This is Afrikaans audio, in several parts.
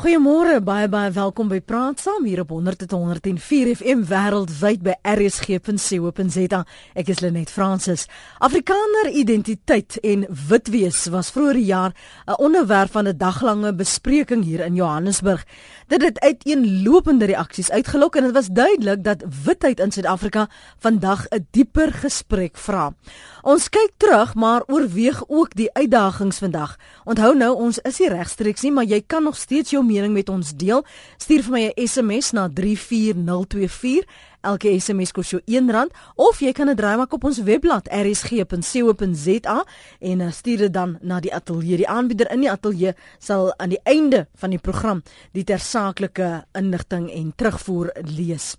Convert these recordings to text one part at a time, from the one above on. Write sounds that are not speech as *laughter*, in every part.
Goeiemôre, baie baie welkom by Praat Saam hier op 100.104 FM wêreldwyd by rsg.co.za. Ek is Lenet Fransis. Afrikaner identiteit en wit wees was vroeër die jaar 'n onderwerp van 'n daglange bespreking hier in Johannesburg. Dit het uiteenlopende reaksies uitgelok en dit was duidelik dat witheid in Suid-Afrika vandag 'n dieper gesprek vra. Ons kyk terug, maar oorweeg ook die uitdagings vandag. Onthou nou, ons is nie regstreeks nie, maar jy kan nog steeds mening met ons deel. Stuur vir my 'n SMS na 34024. Elke SMS kos jou R1 of jy kan dit draai maak op ons webblad rsg.co.za en uh, stuur dit dan na die ateljee. Die aanbieder in die ateljee sal aan die einde van die program die tersaaklike inligting en terugvoer lees.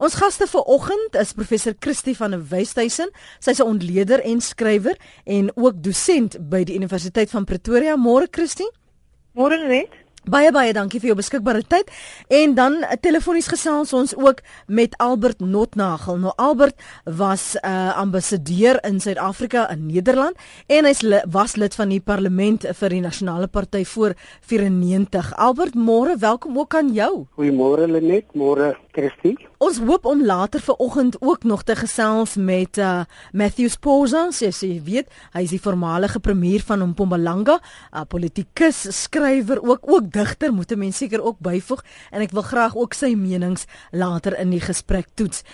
Ons gaste vir oggend is professor Christie van der Westhuizen. Sy's 'n ontleder en skrywer en ook dosent by die Universiteit van Pretoria. Môre Christie. Môre net. Baie baie dankie vir jou beskikbare tyd. En dan eh, telefonies gesels ons ook met Albert Notnagel. Nou Albert was 'n uh, eh, ambassadeur in Suid-Afrika in Nederland en hy was lid van die parlement vir die Nasionale Party voor 94. Albert, môre, welkom ook aan jou. Goeiemôre Lenet, môre Christie. Ons hoop om later vanoggend ook nog te gesels met uh, Matthew Sposa, sies jy weet, hy is die voormalige premier van Mpumalanga, 'n uh, politikus, skrywer ook ook digter, moet 'n mens seker ook byvoeg en ek wil graag ook sy menings later in die gesprek toets.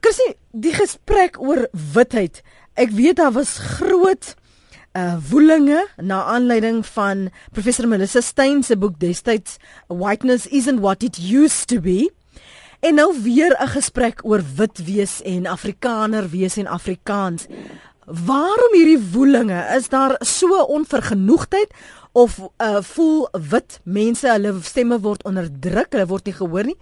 Kursie, die gesprek oor witheid. Ek weet daar was groot uh woelinge na aanleiding van professor Melissa Steyn se boek destyds Whiteness isn't what it used to be. En nou weer 'n gesprek oor wit wees en Afrikaner wees en Afrikaans. Waarom hierdie woelinge? Is daar so onvergenoegdheid of uh, voel wit mense hulle stemme word onderdruk, hulle word nie gehoor nie?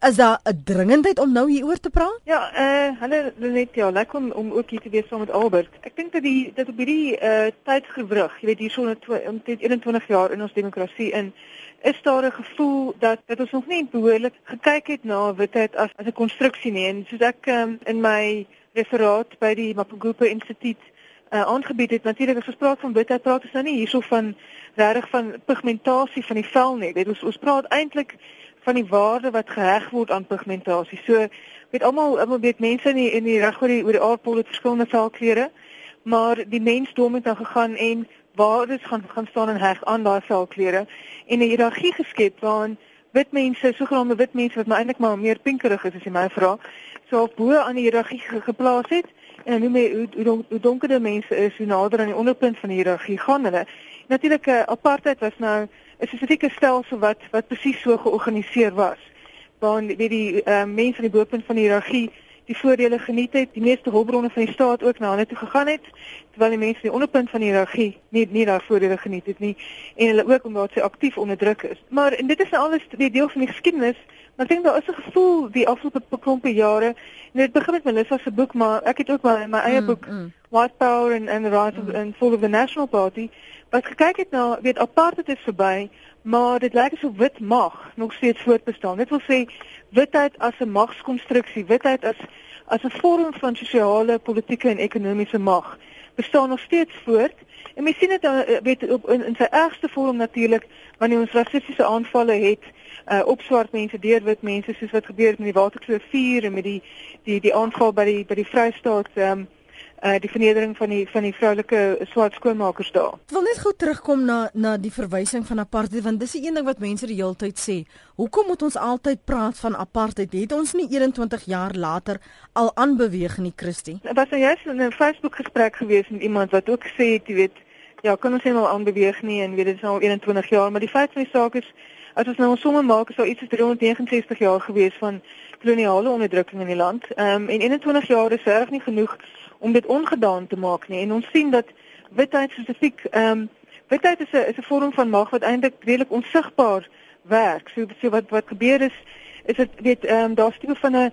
Is daar 'n dringendheid om nou hieroor te praat? Ja, eh uh, hulle net ja, lekker om om ook hier te wees saam met Albert. Ek dink dat die dat op hierdie eh uh, tydsgewrig, jy weet hier so om 21 jaar in ons demokrasie in is daar 'n gevoel dat dat ons nog nie behoorlik gekyk het na witheid as as 'n konstruksie nie. En soos ek um, in my referaat by die Mapungubwe Instituut uh, aangebied het natuurlik as praat van witheid praat ons nou nie hierso van regtig van pigmentasie van die vel nie. Weet ons ons praat eintlik van die waarde wat geheg word aan pigmentasie so weet almal almal weet mense in die, in die reg oor die oor die aardbol het verskillende velkleure maar die mensdom het dan gegaan en waardes gaan gaan staan en heg aan daai velkleure en 'n hiërargie geskep waarin wit mense, sogenaamde wit mense wat maar eintlik maar meer pinkerig is as jy my vra, so bo aan die hiërargie geplaas het en dan noem jy hoe hoe, hoe donkerder mense is, hoe nader aan die onderpunt van die hiërargie gaan hulle. Natuurlik uh, apartheid was nou 'n spesifieke stelsel wat wat presies so georganiseer was. Waar weet die uh, mense aan die bo-punt van die hiërargie die voordele geniet het, die meeste hulpbronne van die staat ook na hulle toe gegaan het, terwyl die mense die onderpunt van die hiërargie nie nie daar voordele geniet het nie en hulle ook omdat sy aktief onderdruk is. Maar en dit is nou alles die deel van die geskiedenis, maar ek dink daar is 'n gevoel die afgelope klompe jare en dit begin met Melissa se boek, maar ek het ook maar in my eie mm, boek mm. White Power and and the Rise mm. of and Fall of the National Party wat gekyk het na weet apartheid is verby, maar dit lyk asof wit mag nog steeds voortbestaan. Dit wil sê witheid as 'n magskonstruksie, witheid as as 'n vorm van sosiale, politieke en ekonomiese mag bestaan nog steeds voort. En mens sien dit uh, weet op in, in sy ergste vorm natuurlik wanneer ons rassistiese aanvalle het uh, op swart mense deur wit mense soos wat gebeur het met die Waterkloof 4 en met die die die aanval by die by die Vrystaat ehm um, uh die vernedering van die van die vroulike swart skoonmakers daar. Ek wil net gou terugkom na na die verwysing van apartheid want dis die een ding wat mense die hele tyd sê. Hoekom moet ons altyd praat van apartheid? Het ons nie 21 jaar later al aanbeweeg nie, Christie? Dit was nou juist 'n Facebook gesprek gewees met iemand wat ook sê, jy weet, ja, kan ons nie al aanbeweeg nie en weet dit is al 21 jaar, maar die feit van die saak is as ons nou ons somme maak, is daar iets soos 369 jaar gewees van koloniale onderdrukking in die land. Ehm um, en 21 jaar is reg nie genoeg om dit ongedaan te maak nie. En ons sien dat witheid spesifiek ehm um, witheid is 'n is 'n vorm van mag wat eintlik redelik onsigbaar werk. So so wat wat gebeur is is dit weet ehm um, daar's tipe van 'n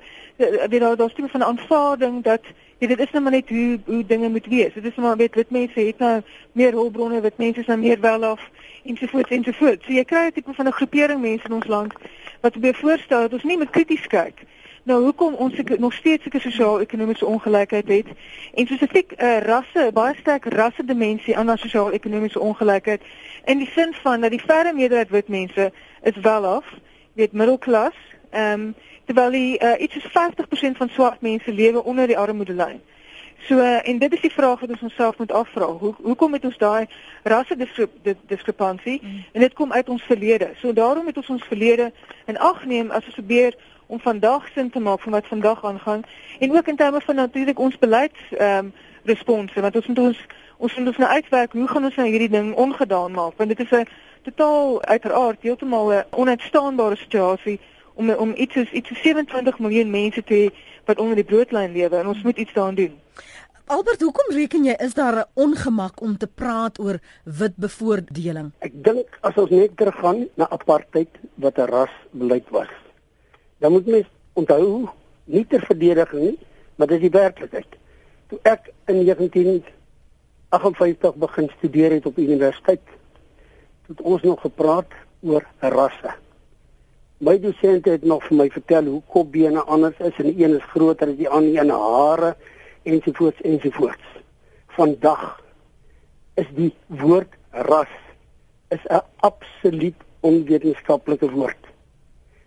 weet daar daar's tipe van 'n aanvaarding dat weet, dit is nou maar net hoe hoe dinge moet wees. Dit is maar weet wit mense het nou meer hulpbronne, wit mense is nou meer welaf ensovoorts ensovoorts. So jy kry 'n tipe van 'n groepering mense in ons land wat probeer voorstel dat ons nie met krities kyk nou hoekom ons nog steeds sulke sosio-ekonomiese ongelykheid het en spesifiek 'n uh, rasse, baie sterk rasse dimensie aan ons sosio-ekonomiese ongelykheid in die sin van dat die verre meerderheid wit mense is wel af, weet middelklas, ehm um, terwyl die uh, iets soos 50% van swart mense lewe onder die armoedelyn. So uh, en dit is die vraag wat ons onsself moet afvra. Hoe hoekom het ons daai rasse diskrepansie mm. en dit kom uit ons verlede. So daarom het ons ons verlede in ag neem as ons probeer om vandag sin te maak van wat vandag aangaan en ook in terme van natuurlik ons beleids ehm um, response want ons moet ons ons moet ons nou uitwerk hoe gaan ons nou hierdie ding ongedaan maak want dit is 'n totaal uiteraard heeltemal 'n onuitstaanbare situasie om om iets is iets 27 miljoen mense te hê wat onder die broodlyn lewe en ons moet iets daaraan doen. Albert, hoekom reken jy is daar 'n ongemak om te praat oor wit bevoordeling? Ek dink as ons net teruggaan na apartheid wat 'n rasbeleid was dan moet mens onthou nie ter verdediging nie, maar dis die werklikheid. Toe ek in 1958 begin studeer het op universiteit, het ons nog gepraat oor rasse. My dosent het nog vir my vertel hoe kopbene anders is en een is groter as die ander en hare ensovoorts ensovoorts. Vandag is die woord ras is 'n absoluut onwetenskaplike woord.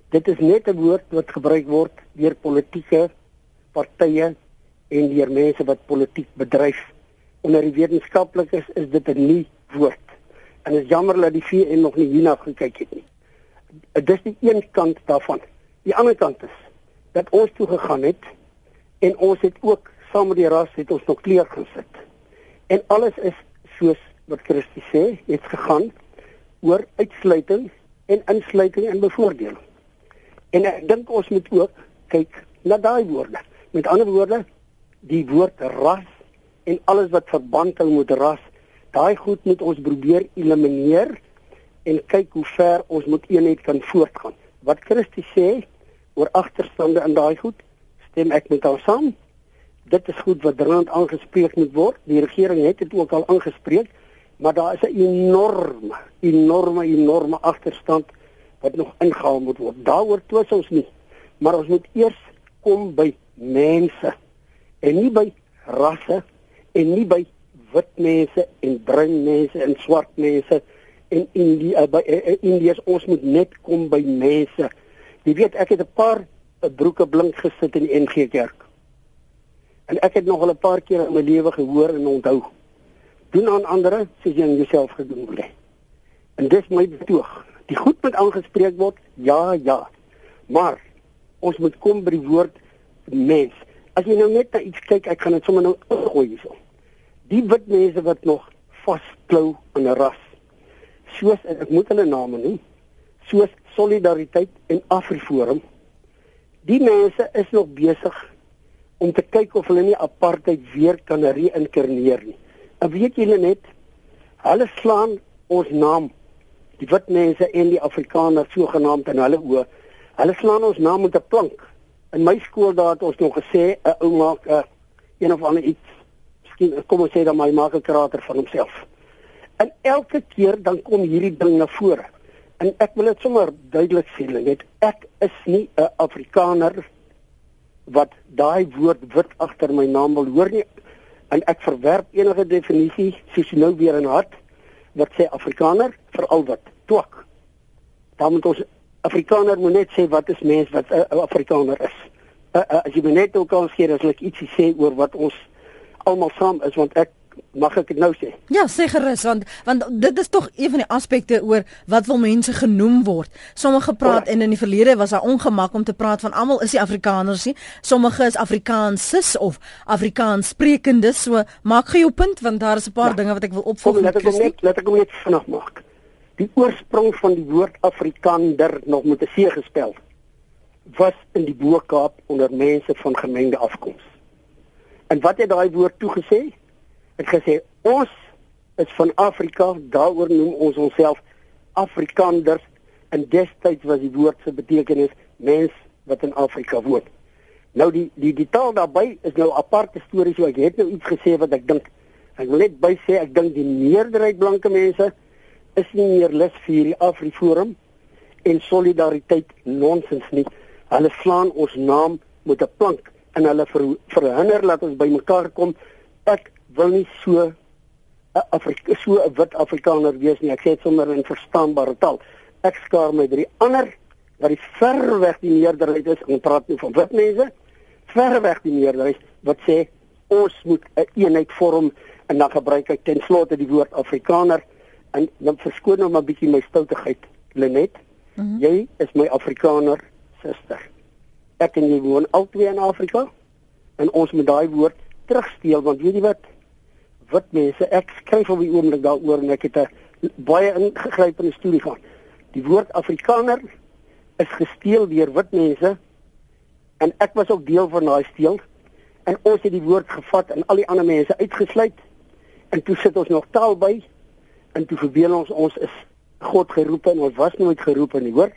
Dit is net 'n woord wat gebruik word deur politieke partye en deur mense wat politiek bedryf. Onder die wetenskaplikes is dit 'n nuwe woord. En dit is jammer dat die VN nog nie hierna gekyk het nie. Dit is die een kant daarvan. Die ander kant is dat ons toe gegaan het en ons het ook saam met die ras het ons nog kleur gesit. En alles is soos wat Christus sê, het gegaan oor uitsluiting en insluiting en bevoordeling. En ek dink ons moet ook kyk na daai woorde. Met ander woorde, die woord ras en alles wat verband hou met ras, daai goed moet ons probeer elimineer en kyk hoe ver ons moet eenheid kan voortgaan. Wat Christus sê oor agterstande in daai goed, stem ek met hom saam. Dit is goed wat dringend aangespreek moet word. Die regering het dit ook al aangespreek, maar daar is 'n enorme, enorme, enorme agterstand wat nog ingehaal moet word. Daaroor twis ons nie. Maar ons moet eers kom by mense en nie by rasse en nie by wit mense en bruin mense en swart mense en in die uh, by uh, Indiërs ons moet net kom by mense. Jy weet ek het 'n paar uh, broeke blink gesit in die NG Kerk. En ek het nog al 'n paar keer in my lewe gehoor en onthou. Doen aan ander soos jy aan jouself gedoen word. En dis my betoog. Die goed moet aangespreek word. Ja, ja. Maar ons moet kom by die woord mens. As jy nou net na iets kyk, ek gaan dit sommer nou gooi hierso. Die wit mense wat nog vasklou aan 'n ras. Soos ek moet hulle name noem. Soos Solidariteit en Afriforum. Die mense is nog besig om te kyk of hulle nie apartheid weer kan reïnkarneer nie. En weet julle net, hulle slaan ons naam die wit mense en die Afrikaners sogenaamd in hulle oë. Hulle slaan ons naam met 'n plank. In my skool daar het ons nog gesê 'n ou maak 'n een of ander iets. Miskien kom ons sê dan my maak 'n krater van homself. En elke keer dan kom hierdie ding na vore. En ek wil dit sommer duidelik sê, net ek is nie 'n Afrikaner wat daai woord wit agter my naam wil hoor nie. En ek verwerp enige definisie soos nou weer in hart wat sê Afrikaner veral wat twak. Dan moet ons Afrikaner moet net sê wat is mens wat 'n uh, uh, Afrikaner is. Uh, uh, as jy net ook kan sê as ek ietsie sê oor wat ons almal saam is want ek mag ek dit nou sê. Ja, sê gerus want want dit is tog een van die aspekte oor wat wil mense genoem word. Sommige praat ja. en in die verlede was daar ongemak om te praat van almal is die Afrikaners nie. Sommige is Afrikaanses of Afrikaans sprekendes. So maak gou jou punt want daar is 'n paar ja. dinge wat ek wil opvolg. Laat ek net laat ek net vinnig maak. Die oorsprong van die woord Afrikaner nog met 'n C gespel was in die Boer-Kaap onder mense van gemengde afkoms. En wat het daai woord toegesê? Het gesê ons is van Afrika, daaroor noem ons onsself Afrikaners en destyds was die woord se betekenis mens wat in Afrika woon. Nou die die die taal daarbey is nou aparte storie so ek het nou iets gesê wat ek dink ek wil net by sê ek dink die meerderheid blanke mense is nie meer lus vir hierdie Afriforum en solidariteit nonsens nie. Hulle slaan ons naam met 'n plank en hulle ver, verhinder laat ons bymekaar kom. Ek wil nie so 'n Afrika so 'n wit Afrikaner wees nie. Ek sê dit sommer in verstaanbare taal. Ek skaar my drie ander wat die verweg die meerderheid is. Ons praat nie van wit mense. Verweg die meerderheid wat sê ons moet 'n een eenheid vorm en dan gebruik ek ten slotte die woord Afrikaner en dan verskoon nou maar 'n bietjie my stoutigheid Lenet mm -hmm. jy is my Afrikaner suster ek en jy woon albei in Afrika en ons moet daai woord terugsteel want weet jy wat wit mense ek skryf op die oomblik daaroor en ek het 'n baie ingrypende studie gehad. Die woord Afrikaner is gesteel deur wit mense en ek was ook deel van daai steel en ons het die woord gevat en al die ander mense uitgesluit en toe sit ons nog taal by en toe verbeel ons ons is God geroep en ons was nooit geroep nie hoor.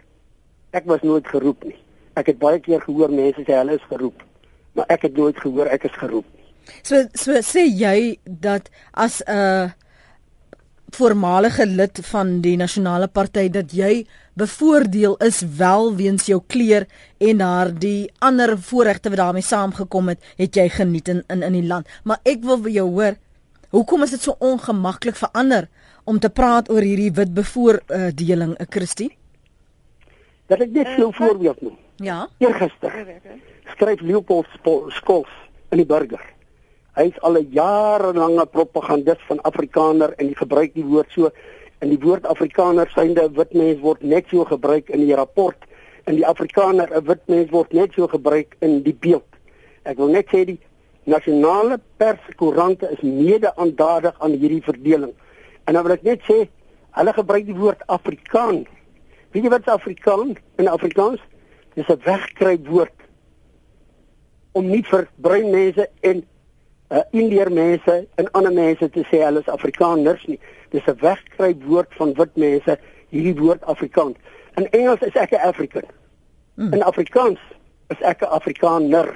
Ek was nooit geroep nie. Ek het baie keer gehoor mense sê hulle is geroep maar ek het nooit gehoor ek is geroep so so sê jy dat as 'n uh, voormalige lid van die nasionale party dat jy bevoordeel is wel weens jou kleur en haar die ander voorregte wat daarmee saamgekom het het jy geniet in in in die land maar ek wil vir jou hoor Hoekom is dit so ongemaklik vir ander om te praat oor hierdie wit bevoordeling, 'n eh, Christie? Dat ek net so 'n uh, voorbeeld noem. Ja. Eergister skryf Leopold Skols in die burger. Hy is al 'n jarelange propagandist van Afrikaner en hy gebruik die woord so en die woord Afrikaner synde 'n wit mens word net so gebruik in die rapport en die Afrikaner 'n wit mens word net so gebruik in die beeld. Ek wil net sê die nasionale perskoerante is mede-aandadig aan hierdie verdeling. En dan wil ek net sê, hulle gebruik die woord Afrikaan. Weet jy wat Afrikaan in Afrikaans? Dis 'n wegkruip woord om nie vir bruin mense en uh, indiër mense en ander mense te sê hulle is Afrikaners nie. Dis 'n wegkruip woord van wit mense, hierdie woord Afrikaan. In Engels is ek 'n African. Hmm. In Afrikaans is ek 'n Afrikaner.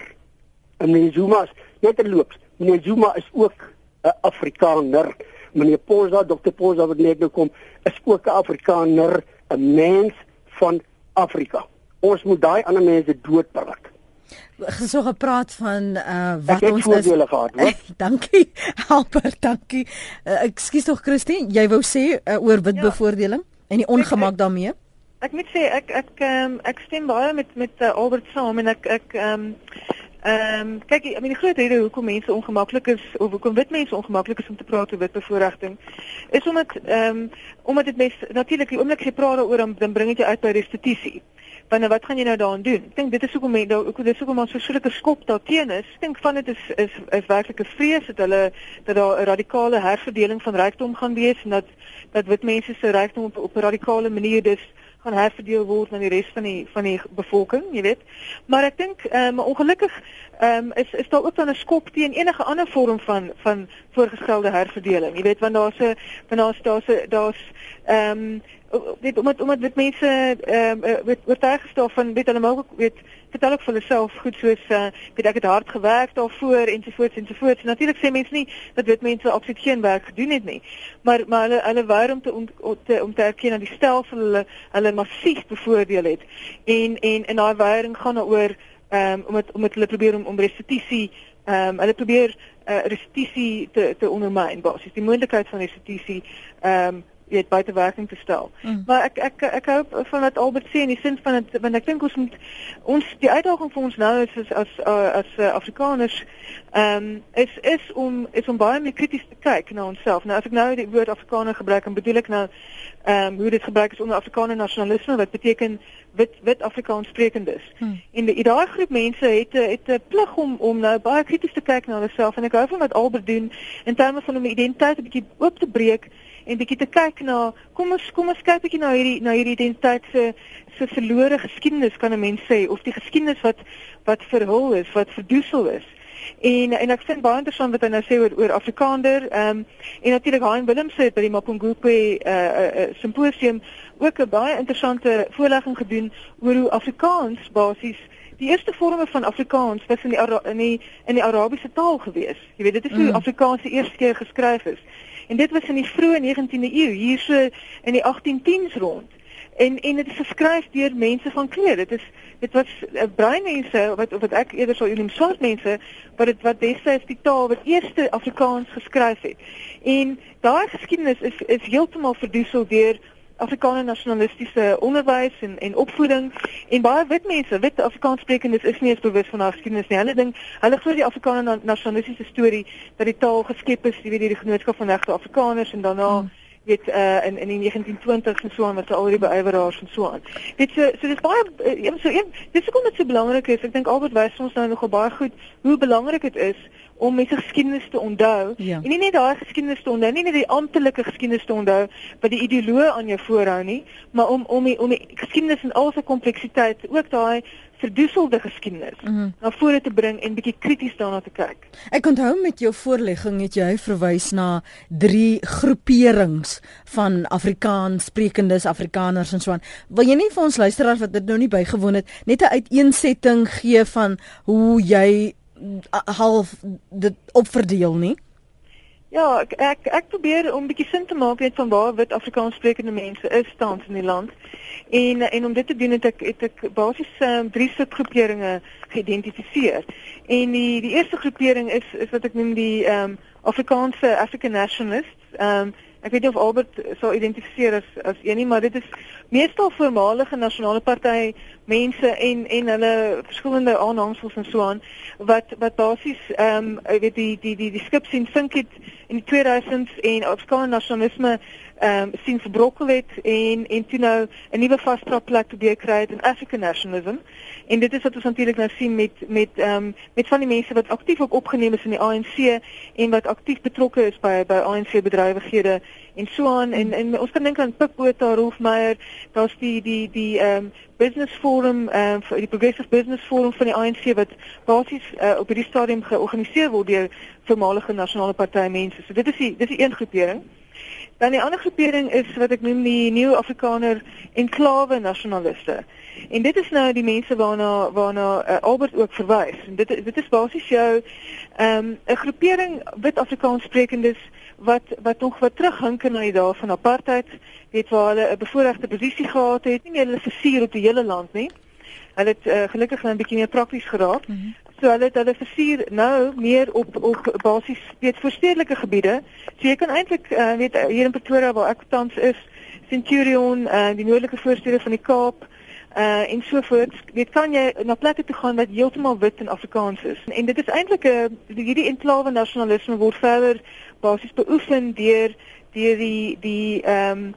En in Zuma net terloops, meneer Zuma is ook 'n Afrikaner. Meneer Posa, Dr. Posa wat net nou kom, is ook 'n Afrikaner, 'n mens van Afrika. Ons moet daai ander mense doodpraat. So gepraat van uh wat ek ons is. Gehad, *laughs* dankie. *laughs* Albert, dankie. Uh, Ekskuus tog Christine, jy wou sê uh, oor wit ja. bevoordeling en die ongemak daarmee? Ek moet sê ek ek um, ek stem baie met met uh, Albert saam en ek ek ehm um, Ehm um, kyk, I mean die groot rede hoekom mense ongemaklik is of hoekom wit mense ongemaklik is om te praat oor wit bevoordiging is omdat ehm um, omdat dit mes natuurlik die oomblik jy praat daaroor dan, dan bring dit jou uit by restituisie. Want nou wat gaan jy nou daaraan doen? Ek dink dit is hoekom mense ook dis hoekom ons so sulke skop daarteen is. Ek dink van dit is is is werklik 'n vrees dat hulle dat daar 'n radikale herverdeling van rykdom gaan wees en dat dat wit mense se rykdom op, op 'n radikale manier dus gaan herverdeel word aan die res van die van die bevolking, jy weet. Maar ek dink ehm um, ongelukkig ehm um, is is daar ook dan 'n skop teen enige ander vorm van van voorgestelde herverdeling. Jy weet want daar's 'n want daar's daar's daar's ehm um, weet omdat omdat dit mense ehm uh, weet oortuig gestof van weet hulle maak ook weet vertel ook vir hulle self goed soos uh, weet ek het hard gewerk daarvoor ensovoorts ensovoorts. Natuurlik sê mense nie dat dit mense absoluut geen werk gedoen het nie. Maar maar hulle hulle wou om te, om te om te erken dat die stelsel hulle hulle massief bevoordeel het. En en en daai weiering gaan daaroor ehm um, om het, om het hulle probeer om om restituisie ehm um, hulle probeer uh, restituisie te te ondermyn basies die moontlikheid van restituisie ehm um, weet buite werking te stel. Mm. Maar ek ek ek hoop van wat Albert sê in die sin van dit want ek dink ons moet ons die uitdaging vir ons nou is as as as, as uh, Afrikaners ehm um, is is om is om baie meer krities te kyk na onsself. Nou as ek nou die woord Afrikaner gebruik, dan bedoel ek nou ehm um, hoe dit gebruik is onder Afrikaner nasionalisme wat beteken wit wit Afrikaans sprekendes. Mm. En die daai groep mense het het 'n plig om om nou baie krities te kyk na hulle self en ek hou van wat Albert doen in terme van om identiteit 'n bietjie oop te breek en bietjie te kyk na kom ons kom ons kyk bietjie na hierdie na hierdie identiteit se se verlore geskiedenis kan 'n mens sê of die geskiedenis wat wat verhul is, wat verdoesel is. En en ek vind baie interessant wat hy nou sê oor oor Afrikaner. Ehm um, en natuurlik Hein Willem sê by die Mapungubwe uh, uh, uh, simposium ook 'n baie interessante voorlegging gedoen oor hoe Afrikaans basies Die eerste vorme van Afrikaans was in die in die in die Arabiese taal gewees. Jy weet dit is hoe mm. Afrikaans die eerste keer geskryf is. En dit was in die vroeë 19de eeu, hier so in die 1810s rond. En en dit is geskryf deur mense van kleur. Dit is dit was uh, bruin mense wat wat ek eerder sou noem swart mense wat dit wat destyds die taal wat eerste Afrikaans geskryf het. En daai geskiedenis is is heeltemal verdoesel deur Afrikaner nasionalistiese onderwys en en opvoeding en baie wit mense, wit Afrikaanssprekendes is nie eens bewus van haar geskiedenis nie. Hulle dink hulle glo die Afrikaner nasionalistiese storie dat die taal geskep is deur die genootskap van regte Afrikaners en daarna hmm weet uh in in die 1920s en so aan wat se al die beywerers en so aan. Dit so so dis baie uh, so een dis hoekom dit so belangrik is. Ek dink Albert wys ons nou nogal baie goed hoe belangrik dit is om mense geskiedenis te onthou. Ja. En nie net daai geskiedenis te onthou, nie net die amptelike geskiedenis te onthou wat die ideoloog aan jou voorhou nie, maar om om die, om die geskiedenis in al sy kompleksiteit ook daai verdoeselde geskiedenis mm -hmm. na vore te bring en bietjie krities daarna te kyk. Ek onthou met jou voorlegging het jy verwys na drie groeperings van Afrikaans sprekendes Afrikaners en so aan. Wil jy nie vir ons luisteraars wat dit nou nie bygewoon het net 'n uiteensetting gee van hoe jy half dit opverdeel nie? Ja, ek ek, ek probeer om 'n bietjie sin te maak net van waar wit Afrikaans sprekende mense is tans in die land. En en om dit te doen het ek het ek basies um, drie subgroeperinge geïdentifiseer. En die die eerste groepering is is wat ek noem die ehm um, Afrikaanse African Nationalists. Ehm um, ek weet nie of Albert sou identifiseer as as een nie, maar dit is meestal voormalige nasionale party mense en en hulle verskillende aanhangsels en so aan wat wat basies ehm um, weet die die die die skip sien sink het in die 2000s en Afrikaanse nasionalisme ehm um, sien verbrokkel het en en toe nou 'n nuwe vasdraplek te kry het in African nationalism. En dit is wat ons natuurlik nou sien met met ehm um, met van die mense wat aktief ook opgeneem is in die ANC en wat aktief betrokke is by by ANC bedrywighede en so aan en en ons kan dink aan Pik Botha, Rolf Meyer, daar's die die die ehm um, business forum ehm um, die progressive business forum van die ANC wat basies uh, op hierdie stadium georganiseer word deur voormalige nasionale party mense. So dit is die dis die een groepering. Dan die ander groepering is wat ek noem die Nuwe Afrikaner enklawe nasionaliste. En dit is nou die mense waarna waarna uh, Albert ook verwys. En dit dit is basies jou ehm um, 'n groepering wit Afrikaans sprekendes wat wat nog wat terughinker na die dae van apartheid, weet waar hulle 'n bevoordeelde posisie gehad het, nie meer hulle versier op die hele land nie. Hulle het uh, gelukkig nou 'n bietjie meer prakties geraak. Mm -hmm. So hulle het hulle versier nou meer op op basies weet voorstedelike gebiede. So jy kan eintlik uh, weet hier in Pretoria waar ek tans is, Centurion, uh, die noordelike voorstede van die Kaap uh en so voort. Weet kan jy na plekke toe gaan wat heeltemal wit en Afrikaans is. En, dit is eintlik 'n uh, hierdie enklawe nasionalisme word verder basies beoefen deur deur die die ehm um,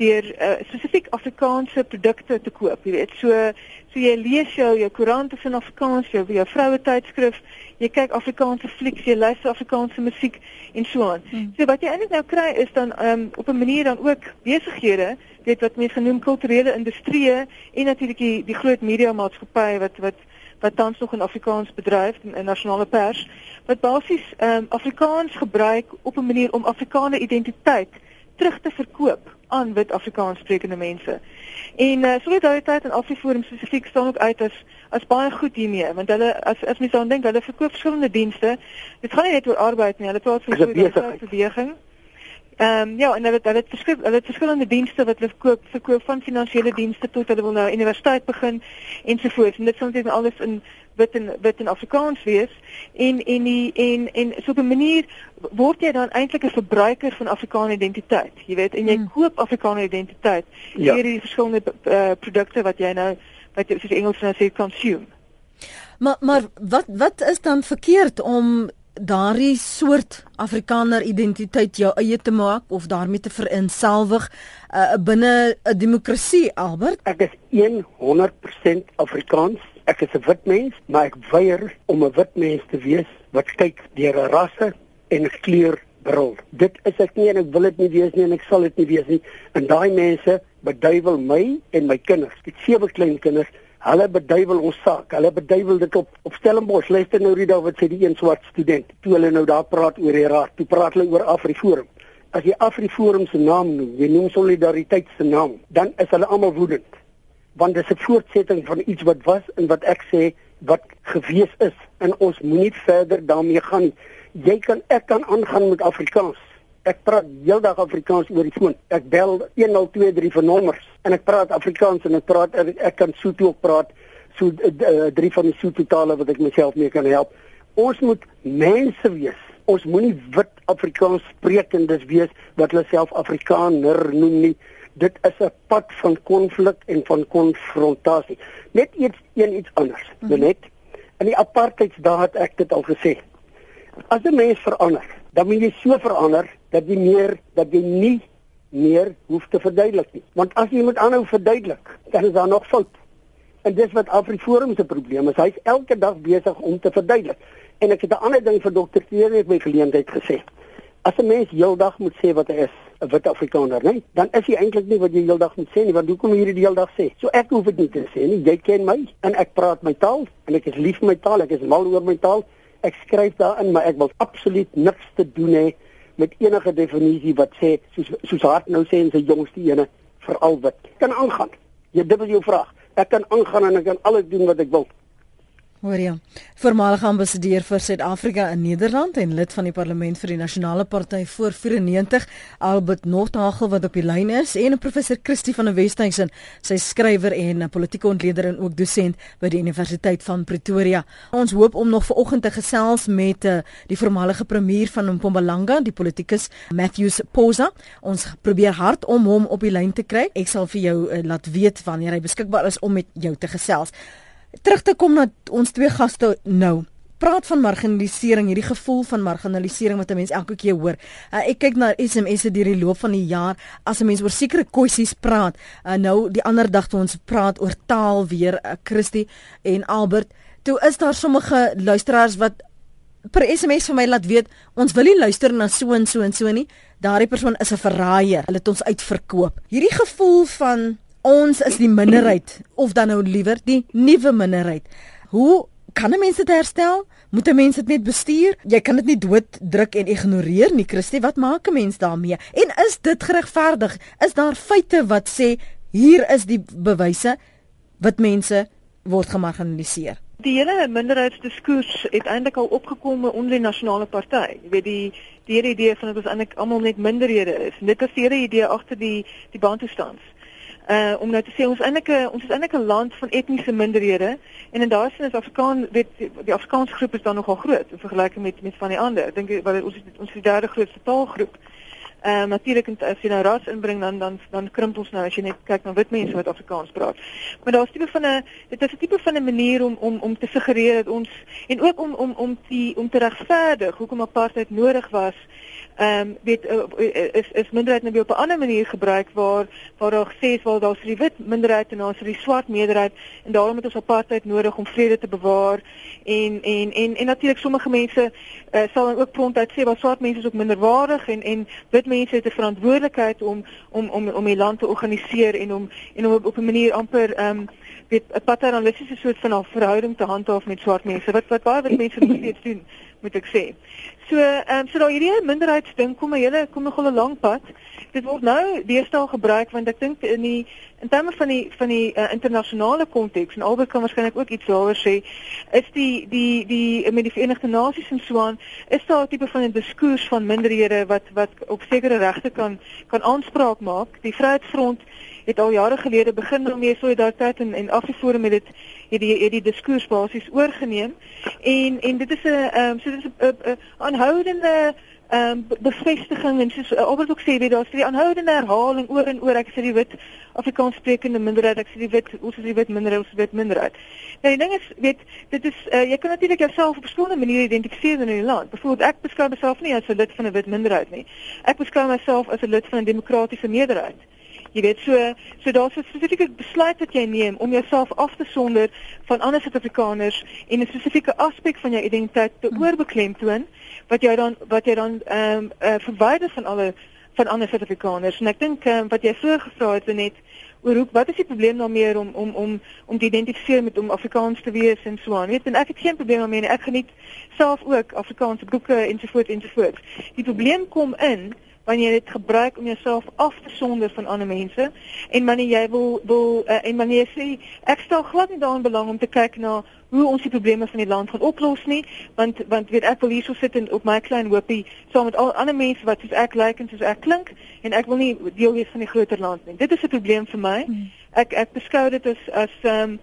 deur uh, spesifiek Afrikaanse produkte te koop, jy weet. So so jy lees jou jou koerante in Afrikaans, jou jou vroue tydskrif, jy kyk Afrikaanse flieks, jy luister Afrikaanse musiek en so aan. Hmm. So wat jy eintlik nou kry is dan um, op 'n manier dan ook besighede, weet wat mense genoem kulturele industrie en natuurlik die die groot media maatskappye wat wat wat tans nog in Afrikaans bedryf in, in nasionale pers wat basies um, Afrikaans gebruik op 'n manier om Afrikaanse identiteit terug te verkoop aan wit Afrikaans sprekende mense. En uh, solidariteit en Afriforum spesifiek staan ook uit as as baie goed hiermee want hulle as as mens dan dink hulle verkoop verskillende dienste. Dit gaan nie net oor arbeid nie, hulle praat van solidariteit. Ehm um, ja, en hulle hulle het verskil hulle het verskillende dienste wat hulle verkoop, verkoop van finansiële dienste tot hulle wil nou universiteit begin ensovoorts. En dit sal net alles in wit en wit en Afrikaans wees en en die en en so op 'n manier word jy dan eintlik 'n verbruiker van Afrikaanse identiteit. Jy weet, en jy hmm. koop Afrikaanse identiteit ja. deur die verskillende uh, produkte wat jy nou wat jy soos Engels nou sê consume. Maar maar wat wat is dan verkeerd om daardie soort Afrikaner identiteit jou eie te maak of daarmee te verinselwig uh, binne 'n demokrasie Albert ek is 100% Afrikaans ek is 'n wit mens maar ek weier om 'n wit mens te wees wat kyk deur 'n rasse en kleur bril dit is ek nie en ek wil dit nie wees nie en ek sal dit nie wees nie en daai mense beduiwel my en my kinders ek sewe klein kinders Hulle beduiwel ons saak. Hulle beduiwel dit op op Stellenbosch. Luister nou Rida wat sê die een swart student. Toe hulle nou daar praat oor die raad, toe praat hulle oor Afriforum. As jy Afriforum se naam noem, jy noem solidariteit se naam, dan is hulle almal woedend. Want dit is 'n voortsetting van iets wat was en wat ek sê wat gewees is en ons moenie verder daarmee gaan nie. Jy kan ek kan aangaan met Afrikaans. Ek praat heeldag Afrikaans oor die foon. Ek bel 1023 vir nommers en ek praat Afrikaans en ek praat ek, kan Sotho ook praat. So uh, drie van die Sotho tale wat ek myself mee kan help. Ons moet mense wees. Ons moenie wit Afrikaans sprekendes wees wat hulle self Afrikaner noem nie. Dit is 'n pad van konflik en van konfrontasie. Net iets een iets anders. Mm -hmm. Net in die apartheidsdae het ek dit al gesê. As 'n mens verander, dan moet jy so verander dat jy meer dat jy nie meer hoef te verduidelik nie. Want as jy moet aanhou verduidelik, dan is daar nog fout. En dis wat Afriforum se probleem is. Hy's elke dag besig om te verduidelik. En ek het 'n ander ding vir dokter Teer net by geleentheid gesê. As 'n mens heeldag moet sê wat hy is, 'n wit Afrikaner, nee, dan is hy eintlik nie wat jy heeldag moet sê nie, want hoekom hierdie die heeldag sê? So ek hoef dit nie te sê nie. Jy ken my en ek praat my taal en ek is lief vir my taal, ek is mal oor my taal. Ek skryf daarin maar ek wil absoluut niks te doen hê met enige definisie wat sê soos soos hard nou sê en sy jongste ene veral wat kan aangaan. Jy dit is jou vraag. Ek kan aangaan en ek kan alles doen wat ek wil Hoor jy? Voormalige ambassadeur vir Suid-Afrika in Nederland en lid van die Parlement vir die Nasionale Party voor 94, Albert Nordhagel wat op die lyn is en professor Christie van der Westhuizen, sy skrywer en politieke ontleder en ook dosent by die Universiteit van Pretoria. Ons hoop om nog vanoggend te gesels met uh, die voormalige premier van Mpumalanga, die politikus Matthews Posa. Ons probeer hard om hom op die lyn te kry. Ek sal vir jou uh, laat weet wanneer hy beskikbaar is om met jou te gesels terug te kom na ons twee gaste nou. Praat van marginalisering, hierdie gevoel van marginalisering wat 'n mens elke keer hoor. Uh, ek kyk na SMS'e deur die loop van die jaar as 'n mens oor sekere kwessies praat. Uh, nou die ander dag toe ons praat oor taal weer, uh, Christie en Albert, toe is daar sommige luisteraars wat per SMS vir my laat weet ons wil nie luister na so en so en so nie. Daardie persoon is 'n verraaier. Hulle het ons uitverkoop. Hierdie gevoel van ons is die minderheid of dan nou liewer die nuwe minderheid. Hoe kan 'n mens dit herstel? Moet 'n mens dit net bestuur? Jy kan dit nie dood druk en ignoreer nie, Christie. Wat maak 'n mens daarmee? En is dit geregverdig? Is daar feite wat sê hier is die bewyse wat mense word gemarginaliseer? Die hele minderheidsdiskoers het eintlik al opgekom onder die nasionale party. Jy weet die die hele idee van dat ons eintlik almal net minderhede is. Dit is die hele idee agter die die bantustands uh om nou te sê ons eintlik ons is eintlik 'n land van etniese minderhede en in daardie sin is Afrikaan weet die Afrikaanse groep is dan nogal groot in vergelyking met met van die ander. Ek dink wat ons ons is die derde grootste taalgroep. Ehm uh, natuurlik as jy nou ras inbring dan dan dan krimp ons nou as jy net kyk na wit mense wat Afrikaans praat. Maar daar's tipe van 'n dit is 'n tipe van 'n manier om om om te suggereer dat ons en ook om om om die om te regverdig hoekom apartheid nodig was ehm um, weet uh, is is minderheid nou op 'n ander manier gebruik waar waar daar gesê is waar daar's die wit minderheid en daar's die swart meerderheid en daarom het ons apartheid nodig om vrede te bewaar en en en en natuurlik sommige mense uh, sal dan ook prontuit sê wat swart mense is ook minderwaardig en en wit mense het 'n verantwoordelikheid om om om om die land te organiseer en om en om op, op 'n manier amper ehm um, weet 'n paternalistiese soort van 'n verhouding te handhaaf met swart mense wat wat baie wit mense nog steeds doen moet ek sê. So ehm um, so daai hierdie minderheidsding kom 'n hele kom nogal 'n lang pad. Dit word nou deesdae gebruik want ek dink in die in terme van die van die uh, internasionale konteks en albei kan waarskynlik ook iets daaroor sê is die die die met die Verenigde Nasies en so aan is daar 'n tipe van 'n diskurs van minderhede wat wat op sekere regte kan kan aanspraak maak. Die Vryheidsfront het al jare gelede begin om meer solidariteit en en Afriforum het dit het die het die diskurs basies oorgeneem en en dit is 'n ehm um, so dit is 'n aanhoudende ehm um, bevestiging en soos uh, Albert ook sê weet daar's die aanhoudende herhaling oor en oor ek sê die wit Afrikaans sprekende minderheid ek sê die wit ons is die wit minderheid ons wit minderheid. Nou die ding is weet dit is uh, jy kan natuurlik jouself op 'n skoon manier identifiseer in 'n land. Byvoorbeeld ek beskou myself nie as 'n lid van 'n wit minderheid nie. Ek beskou myself as 'n lid van 'n demokratiese meerderheid. Jy weet so so daar's 'n spesifieke besluit wat jy neem om jouself af te sonder van ander Suid-Afrikaners en 'n spesifieke aspek van jou identiteit te hmm. oorbeklemtoon wat jy dan wat jy dan ehm um, uh, verwyder van alle van ander Suid-Afrikaners. En ek dink um, wat jy vroeër gevra het net oor hoe wat is die probleem daarmee om om om om te identifiseer met om Afrikaans te wees en so aan. Weet en ek het geen probleem daarmee nie. Ek geniet self ook Afrikaanse boeke ensovoorts ensovoorts. Die probleem kom in wanneer jy dit gebruik om jouself af te sonder van ander mense en wanneer jy wil wil uh, en wanneer jy sê ek stel glad nie daarin belang om te kyk na hoe ons die probleme van die land gaan oplos nie want want weet ek wil hierso sit en op my klein hoopie saam met al ander mense wat soos ek lyk en soos ek klink en ek wil nie deel wees van die groter land nie dit is 'n probleem vir my hmm. ek ek beskou dit as as ehm um,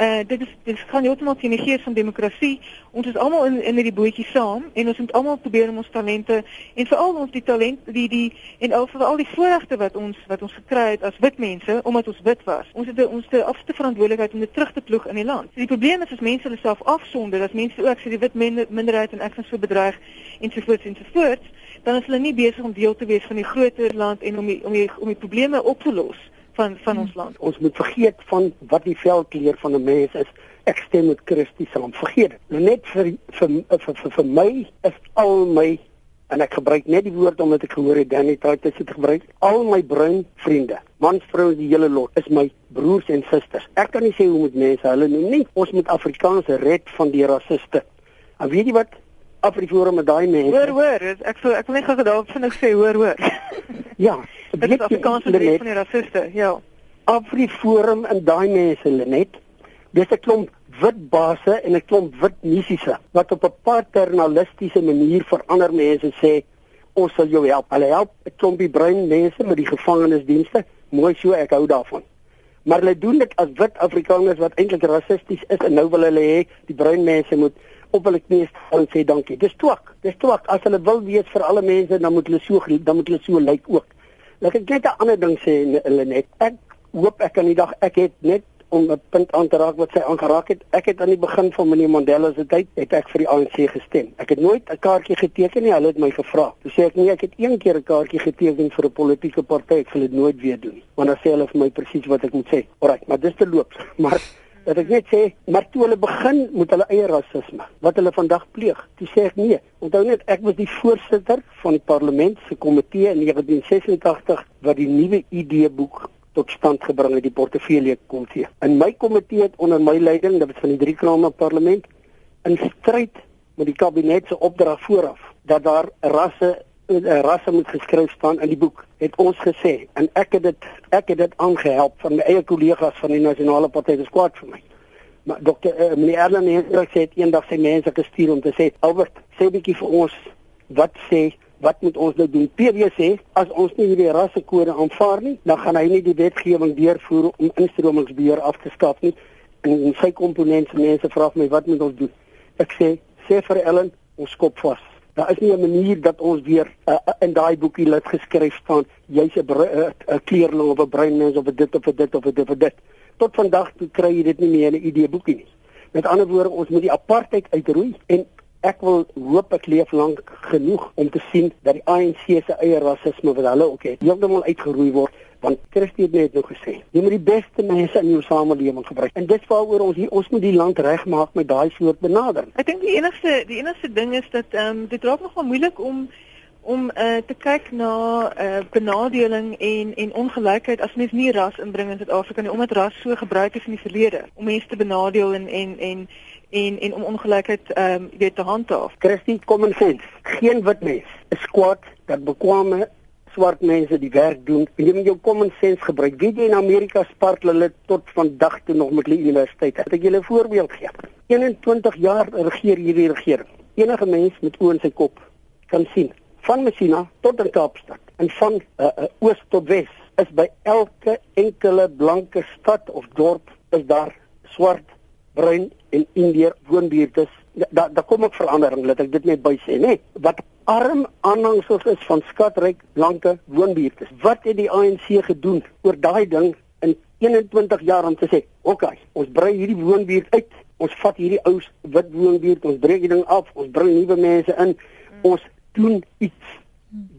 Uh dit is dit gaan heeltemal teen die gees van demokrasie. Ons is almal in in hierdie bootjie saam en ons moet almal probeer om ons talente en veral ons die talent die die en al vir al die voorregte wat ons wat ons gekry het as wit mense omdat ons wit was. Ons het ons te afste verantwoordelikheid om dit terug te ploeg in die land. So die probleem is as mense hulle self afsonder, as mense ook sê die wit minderheid en ek is so bedreig ensovoorts ensovoorts, dan is hulle nie besig om deel te wees van die groter land en om die, om die, om die probleme op te los van van ons land. Ons moet vergeet van wat die velkleur van 'n mens is. Ek stem met Christus saam. Vergeet dit. Nou net vir vir vir vir, vir my is al my en ek gebruik net die woord omdat ek gehoor het Danny Titus het gebruik. Al my bruin vriende, mans, vroue, die hele lot is my broers en susters. Ek kan nie sê hoe moet mense hulle noem nie. Ons moet Afrikaans red van die rassiste. En weet jy wat? Afriforum met daai mense. Hoor hoor, ek sou ek wil net gou daarop vind ek sê hoor hoor. ja, *laughs* dit is Afrikaans vir van die rassiste. Ja. Afriforum en daai mense net. Dis 'n klomp wit basse en 'n klomp wit nisiese wat op 'n paternalistiese manier vir ander mense sê ons sal jou help. Hulle help 'n klompie bruin mense met die gevangenisdienste. Mooi so, ek hou daarvan. Maar hulle doen dit as wit Afrikaners wat eintlik rassisties is en nou wil hulle hê die bruin mense moet op hulle knieë staan en sê dankie. Dis twak. Dis twak. As hulle wil wees vir alle mense, dan moet hulle so dan moet hulle so lyk ook. Ek net 'n ander ding sê hulle net. Ek hoop ek kan die dag ek het net om 'n punt aan te raak wat sy aangeraak het. Ek het aan die begin van meneer Mandela se tyd het ek vir die ANC gestem. Ek het nooit 'n kaartjie geteken nie. Hulle het my gevra. Toe sê ek nee, ek het een keer 'n kaartjie geteken vir 'n politieke party. Ek sal dit nooit weer doen. Want dan sê hulle vir my presies wat ek moet sê. Alraai, maar dis te loop. *laughs* Maar dat ek net sê maar toe hulle begin met hulle eie rasisme wat hulle vandag pleeg toe sê ek nee. Onthou net ek was die voorsitter van die parlement se komitee in 1986 wat die nuwe idee boek tot stand gebring het die portefeulje komitee. In my komitee het onder my leiding dit was van die drie krame parlement in stryd met die kabinet se opdrag vooraf dat daar rasse rasse moet geskryf staan in die boek het ons gesê. En ek het dit ek het dit aangehelp van my eie kollegas van die nasionale party se squad vir my. Maar dokter uh, meneer Erlen Hendrik sê eendag sy mense gestuur om te sê Albert sê bietjie vir ons wat sê wat moet ons nou doen? PW sê as ons nie hierdie rassekode aanvaar nie dan gaan hy nie die wetgewing deurvoer om instromingsbeheer af te skaf nie. En sy komponente mense vra my wat moet ons doen? Ek sê sê vir Ellen ons skop vas Daar is nie 'n manier dat ons weer uh, in daai boekie laat geskryf staan jy's 'n uh, uh, kleerling of 'n breinmens of dit of dit of dit of dit. Tot vandag toe kry jy dit nie meer in 'n idee boekie nie. Met ander woorde, ons moet die apartheid uitroei en ek wil hoop ek leef lank genoeg om te sien dat die ANC se eie rasisme wat hulle ook het, heeltemal uitgeroei word want Christus het net nou gesê jy moet die beste mense in jou samelewing gebruik en dit waaroor ons hier ons moet die land regmaak met daai soort benadering ek dink die enigste die enigste ding is dat ehm um, dit raak nogal moeilik om om uh, te kyk na uh, benadeling en en ongelykheid as mens nie ras inbring in Suid-Afrika nie omdat ras so gebruik is in die verlede om mense te benadeel en en en en en om ongelykheid ehm um, weet te handhaaf. Christie, common sense. Geen wit mens is kwaad dat bekwame swart mense die werk doen en jy moet jou common sense gebruik. Weet jy in Amerika spartel hulle tot vandag toe nog met hulle universiteit. Ek wil julle 'n voorbeeld gee. 21 jaar regeer hierdie regering. Enige mens met oë in sy kop kan sien van Messina tot in Kaapstad en van uh, uh, oos tot wes is by elke enkele blanke stad of dorp is daar swart, bruin en indiër woonbuurte. Daar daar kom ek verandering, laat ek dit net by sê, né? Wat arm aanhangsels is van skatryk blanke woonbuurte. Wat het die ANC gedoen oor daai ding in 21 jaar om te sê, "Oké, okay, ons brei hierdie woonbuurt uit. Ons vat hierdie ou wit woonbuurt, ons breek die ding af, ons bring nuwe mense in. Ons doen iets."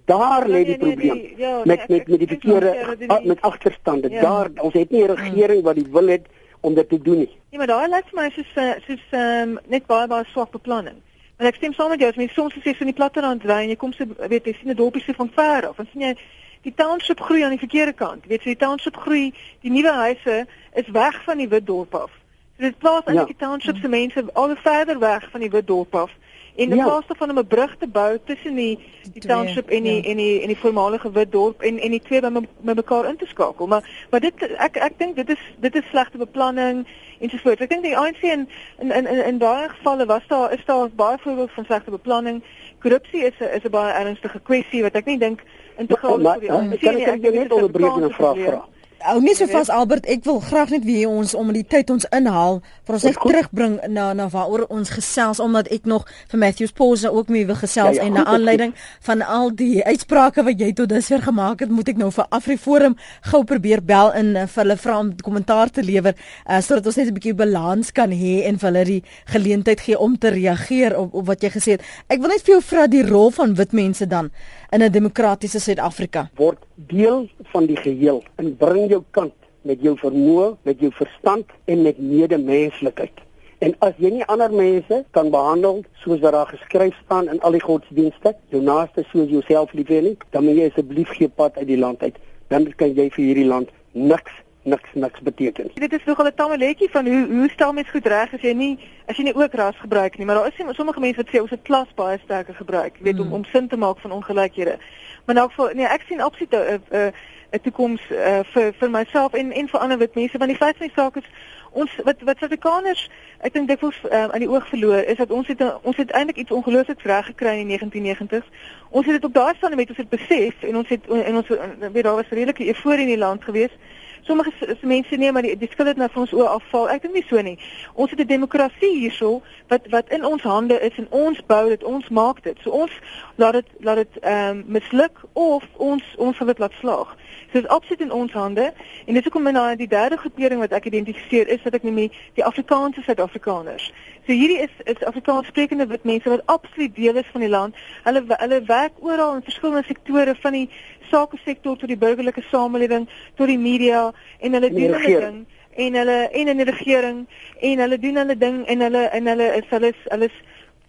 Daar lê die probleem nee, nee, nee, ja, nee, met met met die verkeerde met agterstande. Ja. Daar ons het nie 'n regering wat die wil het om dit te doen nie. Nee, maar daai lyk vir my soos soos ehm um, net baie baie swak beplanning. En ek stem saam met jou, as mens soms sê so in die platterand ry en jy kom se weet jy sien 'n dorpie se van ver af en sien jy die township groei aan die verkeerde kant. Jy weet so die township groei, die nuwe huise is weg van die wit dorp af. So dit plaas eintlik ja. die township se mense al verder weg van die wit dorp af En in ja. plaas daarvan om 'n brug te bou tussen die die township en die ja. en die en die voormalige wit dorp en en die twee by met mekaar in te skakel. Maar maar dit ek ek dink dit is dit is slegte beplanning en so voort. Ek dink die ANC in in in in, baie gevalle was daar is daar baie voorbeelde van slegte beplanning. Korrupsie is 'n is 'n baie ernstige kwessie wat ek nie dink integraal is vir die ANC nie. Ek kan net onderbreek en 'n vraag vra. Ou nie so vas Albert, ek wil graag net weer ons om die tyd ons inhaal vir ons net terugbring na na waaroor ons gesels omdat ek nog vir Matthews Pause ook mee wil gesels ja, ja, en na aanleiding van al die uitsprake wat jy tot dusver gemaak het, moet ek nou vir AfriForum gou probeer bel en uh, vir hulle vra om kommentaar te lewer uh, sodat ons net 'n bietjie balans kan hê en vir hulle die geleentheid gee om te reageer op, op wat jy gesê het. Ek wil net vir jou vra die rol van wit mense dan in 'n demokratiese Suid-Afrika. Word deel van die geheel en bring jou kant met jou vermoë, met jou verstand en met medemenslikheid. En as jy nie ander mense kan behandel soos wat daar geskryf staan in al die godsdienste, jou naaste soos jouself lief hê nie, dan moet jy asseblief gee pad uit die land uit. Dan kan jy vir hierdie land niks niks niks beteken. Dit is nogal 'n tamaletjie van hoe hoe stel mens goed reg as jy nie as jy nie ook ras gebruik nie, maar daar is sommige mense wat sê ons het klas baie sterker gebruik, weet hmm. om om sin te maak van ongelykhede. Maar nou vir nee, ek sien absoluut 'n 'n 'n toekoms uh, vir vir myself en en vir ander wit mense want die feit van die saak is ons wat wat Suid-Afrikaners ek dink dikwels uh, aan die oog verloor is dat ons het ons het eintlik iets ongelooflik reg gekry in die 1990s. Ons het dit op daai stadium met ons het besef en ons het en ons weet daar was redelike euforie in die land geweest sommige mense nee maar die, die skuld het nou vir ons oë afval. Ek dink nie so nie. Ons het 'n demokrasie hierso wat wat in ons hande is en ons bou dit, ons maak dit. So ons laat dit laat dit ehm um, misluk of ons ons sal dit laat slaag. So dit is absoluut in ons hande en dit is hoekom nou die derde groepering wat ek identifiseer is dat ek noem die Afrikaanse Suid-Afrikaners. So hierdie is is Afrikaans sprekende wit mense wat absoluut deel is van die land. Hulle hulle werk oral in verskillende sektore van die sake sektor tot die burgerlike samelewing tot die media en hulle doen hulle ding en hulle en in die regering en hulle doen hulle ding en hulle en hulle is hulle is hulle is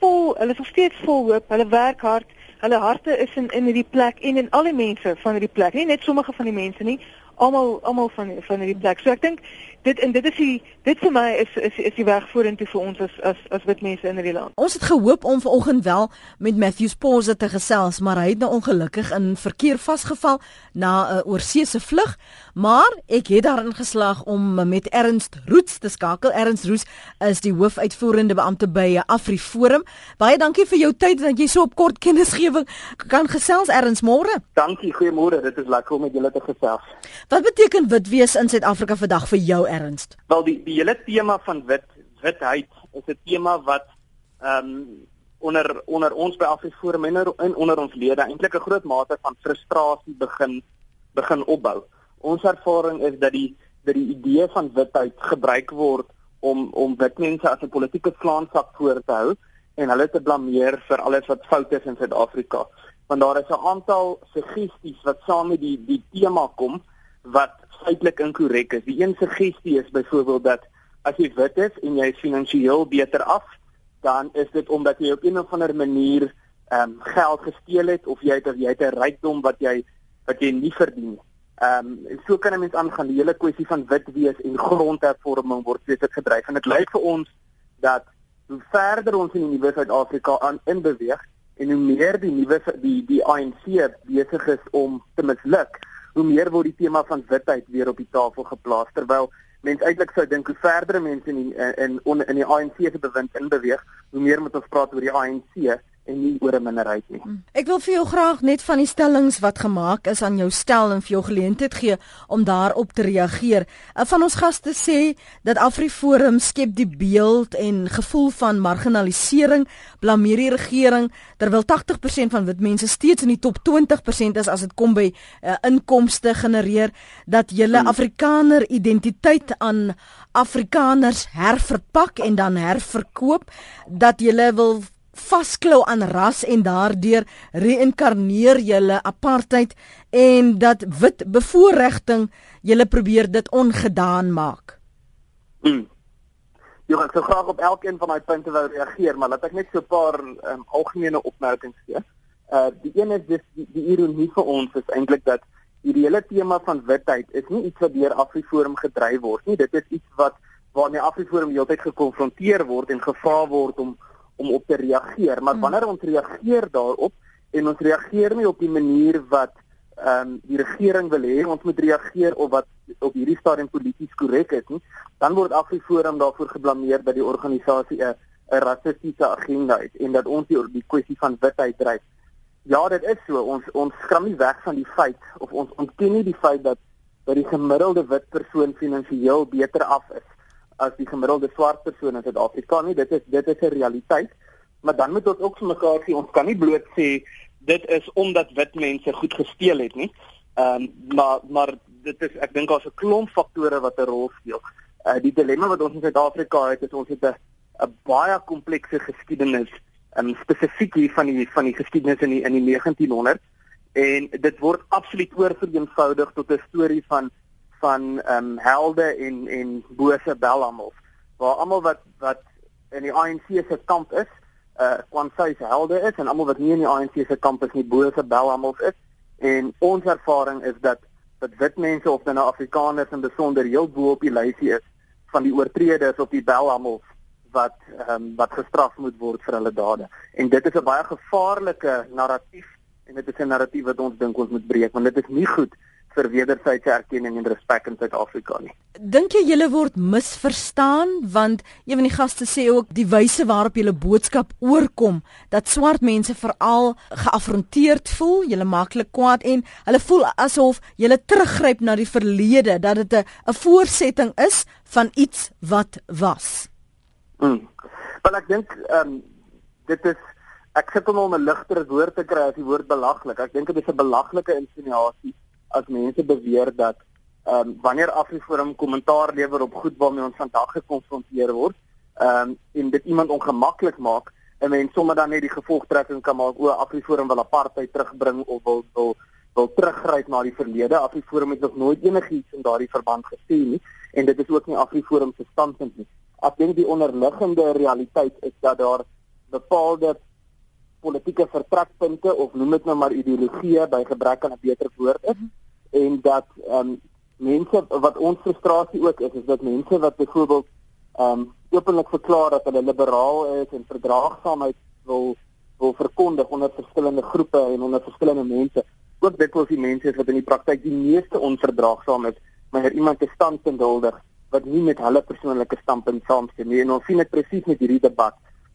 vol hulle is nog steeds vol hoop hulle werk hard hulle harte is in in hierdie plek en in al die mense van hierdie plek nie net sommige van die mense nie almal almal van van hierdie plek. So ek dink dit en dit is die dit vir my is is is die weg vorentoe vir ons as as as wit mense in hierdie land. Ons het gehoop om vanoggend wel met Matthews Pause te gesels, maar hy het nou ongelukkig in verkeer vasgeval na 'n uh, oorseese vlug, maar ek het daarin geslaag om met Ernst Roots te skakel. Ernst Roots is die hoofuitvoerende beampte by AfriForum. Baie dankie vir jou tyd dat jy so op kort kennisgewing kan gesels Ernst môre. Dankie, goeiemôre. Dit is lekker om met julle te gesels. Wat beteken wit wees in Suid-Afrika vandag vir jou ernst? Wel die die hele tema van wit witheid is 'n tema wat ehm um, onder onder ons by Afriforum en in onder ons lede eintlik 'n groot mate van frustrasie begin begin opbou. Ons ervaring is dat die dat die idee van witheid gebruik word om om wit mense as 'n politieke slaansak voor te hou en hulle te blameer vir alles wat fout is in Suid-Afrika. Want daar is 'n aantal suggesties wat saam met die die tema kom wat feitelik inkorrek is. Die een suggestie is byvoorbeeld dat as jy wit is en jy finansiëel beter af, dan is dit omdat jy op 'n of ander manier ehm um, geld gesteel het of jy het jy het 'n rykdom wat jy wat jy nie verdien nie. Ehm um, so kan 'n mens aangaan die hele kwessie van wit wees en grondhervorming word steeds gedryf en dit lyk vir ons dat hoe verder ons in die nuwe Suid-Afrika aan in beweeg en hoe meer die nuwe die die ANC besig is om te misluk hoe meer word die tema van witheid weer op die tafel geplaas terwyl mense eintlik sou dink hoe verder mense in in in, in die ANC se bewind inbeweeg, hoe meer moet ons praat oor die ANC en nie oor 'n minderheid nie. Hmm. Ek wil vir jou graag net van die stellings wat gemaak is aan jou stel en vir jou geleentheid gee om daarop te reageer. Van ons gaste sê dat AfriForum skep die beeld en gevoel van marginalisering, blameer die regering terwyl 80% van wit mense steeds in die top 20% is as dit kom by uh, inkomste genereer dat julle hmm. Afrikaner identiteit aan Afrikaners herverpak en dan herverkoop dat julle wil vasklou aan ras en daardeur reïnkarneer julle apartheid en dat wit bevoordiging julle probeer dit ongedaan maak. Mm. Jy gaan so graag op elkeen van daai punte wou reageer, maar laat ek net so 'n paar um, algemene opmerkings gee. Uh die een is dis die, die ironie vir ons is eintlik dat hierdie hele tema van witheid is nie iets wat deur Afriforum gedryf word nie. Dit is iets wat waarmee Afriforum heeltyd gekonfronteer word en gevra word om om op te reageer. Maar Hmm. wanneer ons reageer daarop en ons reageer nie op die manier wat ehm um, die regering wil hê ons moet reageer op wat op hierdie stadium polities korrek is nie, dan word Afriforum daarvoor geblameer dat die organisasie 'n 'n rassistiese agenda het en dat ons die, die kwessie van witheid dryf. Ja, dit is so. Ons ons skram nie weg van die feit of ons ontken nie die feit dat dat die gemiddelde wit persoon finansiëel beter af is as die gemiddelde swart persoon in Suid-Afrika nie. Dit is dit is 'n realiteit. Maar dan moet ons ook vir mekaar sê ons kan nie bloot sê dit is omdat wit mense goed gesteel het nie. Ehm um, maar maar dit is ek dink daar's 'n klomp faktore wat 'n rol speel. Uh die dilemma wat ons in Suid-Afrika het is ons het 'n 'n baie komplekse geskiedenis um, spesifiek hier van die van die geskiedenis in die in die 1900 en dit word absoluut oorvereenvoudig tot 'n storie van van ehm um, helde en en bose belhamels waar almal wat wat in die ANC se kamp is, uh Kwansy se helde is en almal wat nie in die ANC se kamp is nie bose belhamels is en ons ervaring is dat dat wit mense of dan nou Afrikaners in besonder heel bo op die lysie is van die oortreders of die belhamels wat ehm um, wat gestraf moet word vir hulle dade. En dit is 'n baie gevaarlike narratief en dit is 'n narratief wat ons dink ons moet breek want dit is nie goed vir wederwysige erkenning en respek in Suid-Afrika nie. Dink jy julle word misverstaan want een van die gaste sê ook die wyse waarop julle boodskap oorkom dat swart mense veral geafronteerd voel, julle maklik kwaad en hulle voel asof julle teruggryp na die verlede dat dit 'n voorsetting is van iets wat was. Mm. Wel ek dink ehm um, dit is ek sit hom om 'n ligter woord te kry as die woord belaglik. Ek dink dit is 'n belaglike insinuasie as mense beweer dat ehm um, wanneer Afriforum kommentaar lewer op goed waarmee ons vandag gekonfronteer word, ehm um, en dit iemand ongemaklik maak, en mens sommer dan net die gevolgtrekking kan maak o, Afriforum wil apartheid terugbring of wil wil wil teruggryp na die verlede. Afriforum het nog nooit enigiets in daardie verband gesê nie en dit is ook nie Afriforum se standpunt nie. Ek dink die onderliggende realiteit is dat daar bepaalde politieke vertrekpunte of noem dit nou maar ideologie by gebrek aan 'n beter woord is. En dat ehm um, mense wat ons frustrasie ook is is dat mense wat byvoorbeeld ehm um, openlik verklaar dat hulle liberaal is en verdraagsaamheid wil wil verkondig onder verskillende groepe en onder verskillende mense ook dikwels die mense is wat in die praktyk die meeste onverdraagsaam is wanneer iemand 'n standpunt huldig wat nie met hulle persoonlike standpunt saamstem nie. En ons sien dit presies met hierdie debat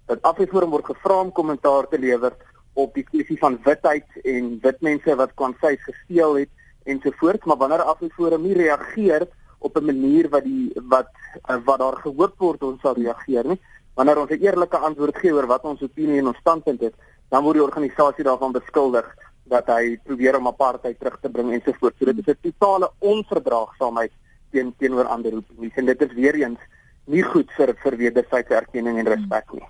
dat Afriforum word gevra om kommentaar te lewer op die kwessie van witheid en wit mense wat kwansys gesteel het ensovoorts. Maar wanneer Afriforum nie reageer op 'n manier wat die wat uh, wat daar gehoop word ons sal reageer nie wanneer ons 'n eerlike antwoord gee oor wat ons opinie en ons standpunt is dan word die organisasie daarvan beskuldig dat hy probeer om apartheid terug te bring ensovoorts. So dit is 'n totale onverdraagsaamheid teen teenoor ander opinies. En dit is weer eens nie goed vir vir wederwysige erkenning en respek nie.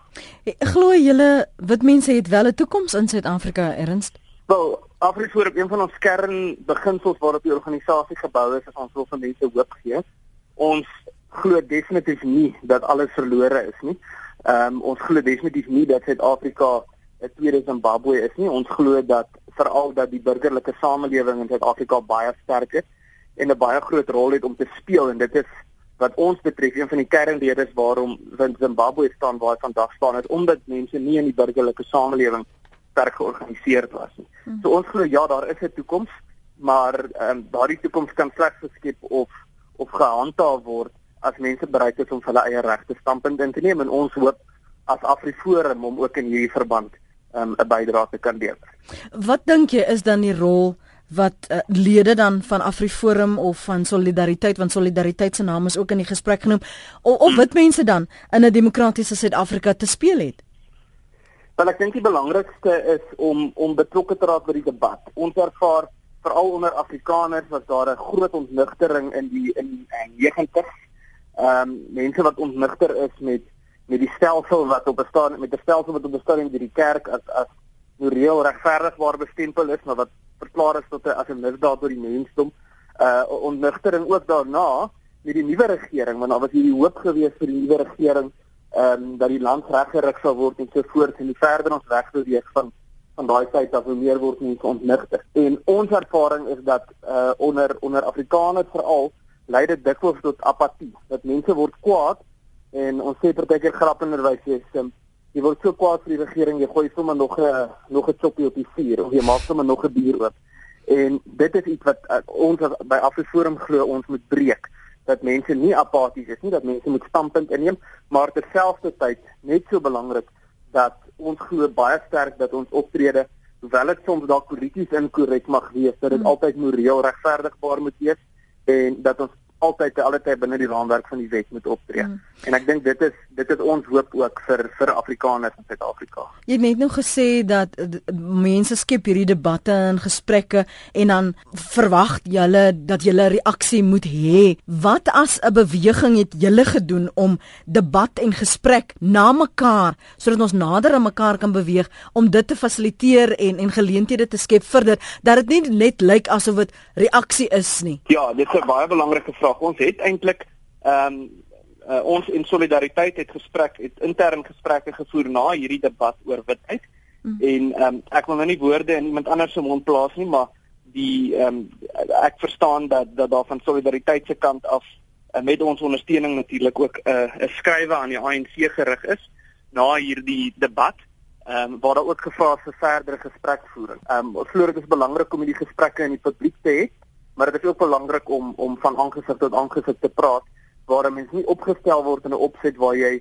Glo julle wit mense het wel 'n toekoms in Suid-Afrika ernst? Wel, Afriforum een van ons kernbeginsels waarop die organisasie gebou is, is ons wil vir mense hoop gee. Ons glo definitief nie dat alles verlore is nie. Ehm um, ons glo definitief nie dat Suid-Afrika 'n tweede Zimbabwe is nie. Ons glo dat veral dat die burgerlike samelewing in Suid-Afrika baie sterk is en 'n baie groot rol het om te speel en dit is wat ons betref een van die kernredes waarom Zimbabwe staan waar hy vandag staan is omdat mense nie in die burgerlike samelewing sterk georganiseer was nie. Hmm. So ons glo ja, daar is 'n toekoms, maar ehm um, daardie toekoms kan slegs geskep of of gehandhaaf word as mense bereid is om hulle eie regte standpunt in te neem en ons hoop as Afriforum om ook in hierdie verband ehm, 'n um, bydrae te kan lewer. Wat dink jy is dan die rol wat uh, lede dan van Afriforum of van Solidariteit want Solidariteit se naam is ook in die gesprek genoem of, of wit mense dan in 'n demokratiese Suid-Afrika te speel het? Wel ek dink die belangrikste is om om betrokke te raak by die debat. Ons ervaar veral onder Afrikaners was daar 'n groot ontnigtering in die in, in 90s. Ehm um, mense wat ontnigter is met met die stelsel wat op bestaan met 'n stelsel wat op bestaan in die kerk as as moreel regverdigbaar bestempel is, maar wat verklaar is tot 'n as 'n misdaad oor die mensdom. Uh ontnigtering ook daarna met die nuwe regering, want daar was hierdie hoop gewees vir die nuwe regering ehm um, dat die land reggerig sal word en so voort en die verder ons weg beweeg van van daai tyd af hoe meer word mense ontnigter. En ons ervaring is dat uh onder onder Afrikaners veral lei dit dikwels tot apatie. Dat mense word kwaad en ons sê partykeer grappenderwys is um, jy word so kwaad vir die regering, jy gooi sommer nog 'n nog 'n choppie op die vuur of jy maak sommer nog 'n bier oop. En dit is iets wat uh, ons by Afriforum glo ons moet breek dat mense nie apaties is nie, dat mense moet standpunt inneem, maar terselfdertyd net so belangrik dat ons glo baie sterk dat ons optrede hoewel dit soms dalk polities inkorrek mag wees, dat dit hmm. altyd moreel regverdigbaar moet wees en dat ons altyd te alle tyd binne die raamwerk van die wet moet optree. Mm. En ek dink dit is dit is ons hoop ook vir vir Afrikaners in Suid-Afrika. Jy het net nou gesê dat mense skep hierdie debatte en gesprekke en dan verwag julle dat julle reaksie moet hê. Wat as 'n beweging het julle gedoen om debat en gesprek na mekaar sodat ons nader aan mekaar kan beweeg om dit te fasiliteer en en geleenthede te skep verder dat dit nie net lyk asof dit reaksie is nie. Ja, dit is 'n baie belangrike vraag vraag. Ons het eintlik ehm um, uh, ons in solidariteit het gesprek, het intern gesprekke gevoer na hierdie debat oor witheid. Mm. En ehm um, ek wil nou nie woorde in iemand anders se mond plaas nie, maar die ehm um, ek verstaan dat dat daar van solidariteit se kant af uh, met ons ondersteuning natuurlik ook 'n uh, 'n skrywe aan die ANC gerig is na hierdie debat. Ehm um, waar daar ook gevra is vir verdere gesprekvoering. Ehm um, ons glo dit is belangrik om hierdie gesprekke in die publiek te hê maar dit is ook belangrik om om van aangesig tot aangesig te praat waar 'n mens nie opgestel word in 'n opset waar jy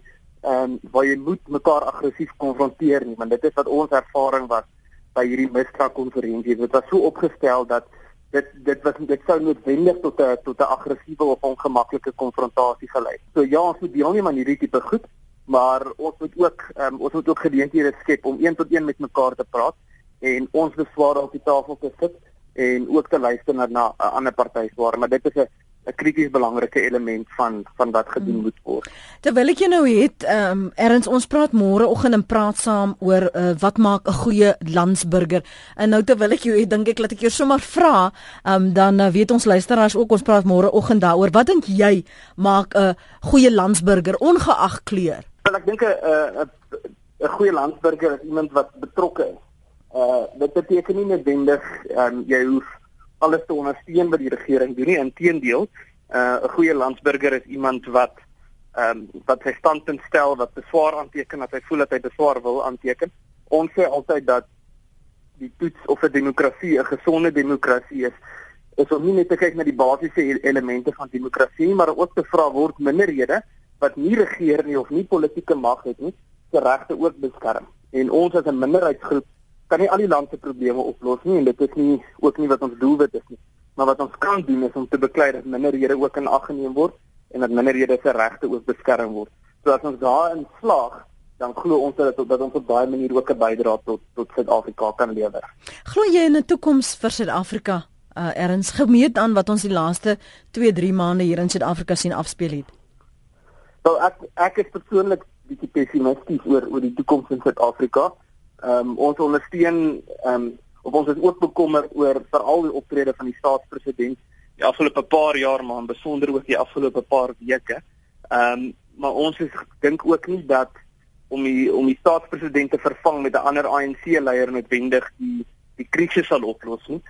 ehm um, waar jy moet mekaar aggressief konfronteer nie want dit is wat ons ervaring was by hierdie mistra konferensie dit was so opgestel dat dit dit was dit sou noodwendig tot 'n tot 'n aggressiewe of ongemaklike konfrontasie gelei. So ja, ons moet deelneem aan hierdie tipe goed, maar ons moet ook um, ons moet ook geleenthede skep om een tot een met mekaar te praat en ons besware op die tafel te sit en ook te luister na 'n ander party se waar, maar dit is 'n 'n krities belangrike element van van wat gedoen hmm. moet word. Terwyl ek jou nou het, ehm um, erns ons praat môre oggend en praat saam oor uh, wat maak 'n goeie landsburger. En nou terwyl ek jou het, dink ek laat ek jou sommer vra, ehm um, dan uh, weet ons luisteraars ook ons praat môre oggend daaroor. Wat dink jy maak 'n goeie landsburger ongeag kleur? Wel ek dink 'n 'n 'n goeie landsburger is iemand wat betrokke is uh dit beteken nie noodwendig um, jy hoef alles te ondersteun wat die regering doen nie. Inteendeel uh 'n goeie landsburger is iemand wat ehm um, wat sy standpunt stel wat beswaar aanteken as hy voel dat hy beswaar wil aanteken. Ons sê altyd dat die toets of 'n demokrasie 'n gesonde demokrasie is is om nie net te kyk na die basiese elemente van demokrasie maar ook te vra word minderhede wat nie regeer nie of nie politieke mag het nie se regte ook beskerm. En ons as 'n minderheidsgroep kan nie al die land se probleme oplos nie en dit is nie ook nie wat ons doelwit is nie. Maar wat ons kan doen is om te beklei dat minderhede ook in ag geneem word en dat minderhede se regte ook beskerm word. So as ons daarin slaag, dan glo ons dat dat ons op daai manier ook 'n bydrae tot tot Suid-Afrika kan lewer. Glo jy in 'n toekoms vir Suid-Afrika? Uh erns gemeet aan wat ons die laaste 2-3 maande hier in Suid-Afrika sien afspeel het. So ek ek is persoonlik bietjie pessimisties oor oor die toekoms in Suid-Afrika. Ehm um, ons ondersteun ehm um, of ons is ook bekommerd oor veral die optrede van die staatspresident die afgelope paar jaar maar besonder ook die afgelope paar weke. Ehm um, maar ons is dink ook nie dat om die om die staatspresident te vervang met 'n ander ANC leier noodwendig die die krisis sal oplos nie.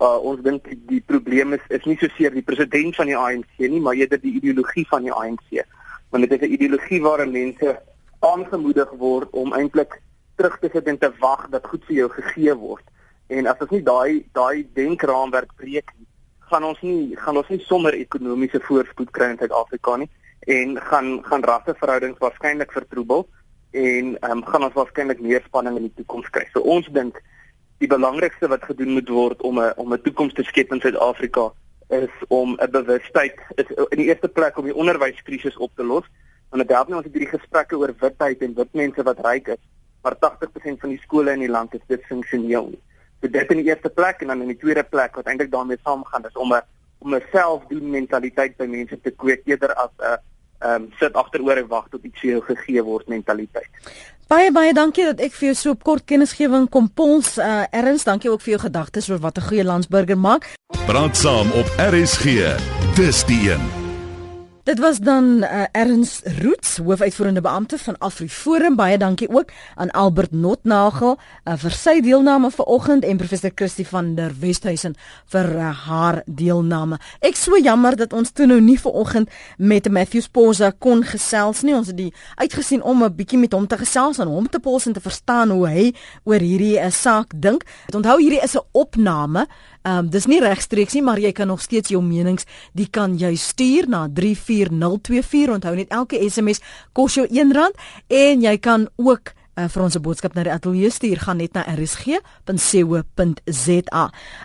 Uh, ons dink die, die probleem is is nie so seer die president van die ANC nie, maar eerder die ideologie van die ANC. Want dit is 'n ideologie waarin mense aangemoedig word om eintlik terug te sit en te wag dat goed vir jou gegee word. En as ons nie daai daai denkraamwerk breek nie, gaan ons nie gaan ons nie sommer ekonomiese voorspoed kry in Suid-Afrika nie en gaan gaan rasseverhoudings waarskynlik vertroebel en um, gaan ons waarskynlik meer spanning in die toekoms kry. So ons dink die belangrikste wat gedoen moet word om 'n om 'n toekoms te skep in Suid-Afrika is om 'n bewustheid is in die eerste plek om die onderwyskrisis op te los. Want dit help nie ons het hierdie gesprekke oor witheid en wit mense wat ryk is maar 80% van die skole in die land is disfunksioneel. So dit in die eerste plek en dan in die tweede plek wat eintlik daarmee saamgaan is om 'n om 'n selfdoen mentaliteit by mense te kweek eerder as 'n ehm um, sit agteroor en wag tot iets vir jou gegee word mentaliteit. Baie baie dankie dat ek vir jou so op kort kennisgewing kom pols. Uh, Erns, dankie ook vir jou gedagtes oor wat 'n goeie landsburger maak. Praat saam op RSG. Dis die een. Dit was dan uh, Ernst Roots, hoofuitvoerende beampte van AfriForum. Baie dankie ook aan Albert Notnagel uh, vir sy deelname vanoggend en professor Christie van der Westhuizen vir uh, haar deelname. Ek so jammer dat ons toe nou nie vanoggend met Matthew Sposa kon gesels nie. Ons het die uitgesien om 'n bietjie met hom te gesels en hom te pols en te verstaan hoe hy oor hierdie uh, saak dink. Onthou hierdie is 'n opname. Ehm um, dis nie regstreeks nie, maar jy kan nog steeds jou menings, die kan jy stuur na 34024. Onthou net elke SMS kos jou R1 en jy kan ook uh, vir ons 'n boodskap na die ateljee stuur gaan net na rsg.co.za.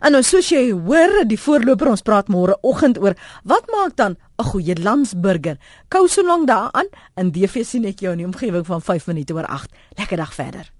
En nou soos jy hoor, die voorloper ons praat môre oggend oor wat maak dan 'n goeie landsburger. Kou so lank daaraan in DV sien ek jou in die omgewing van 5 minute oor 8. Lekker dag verder.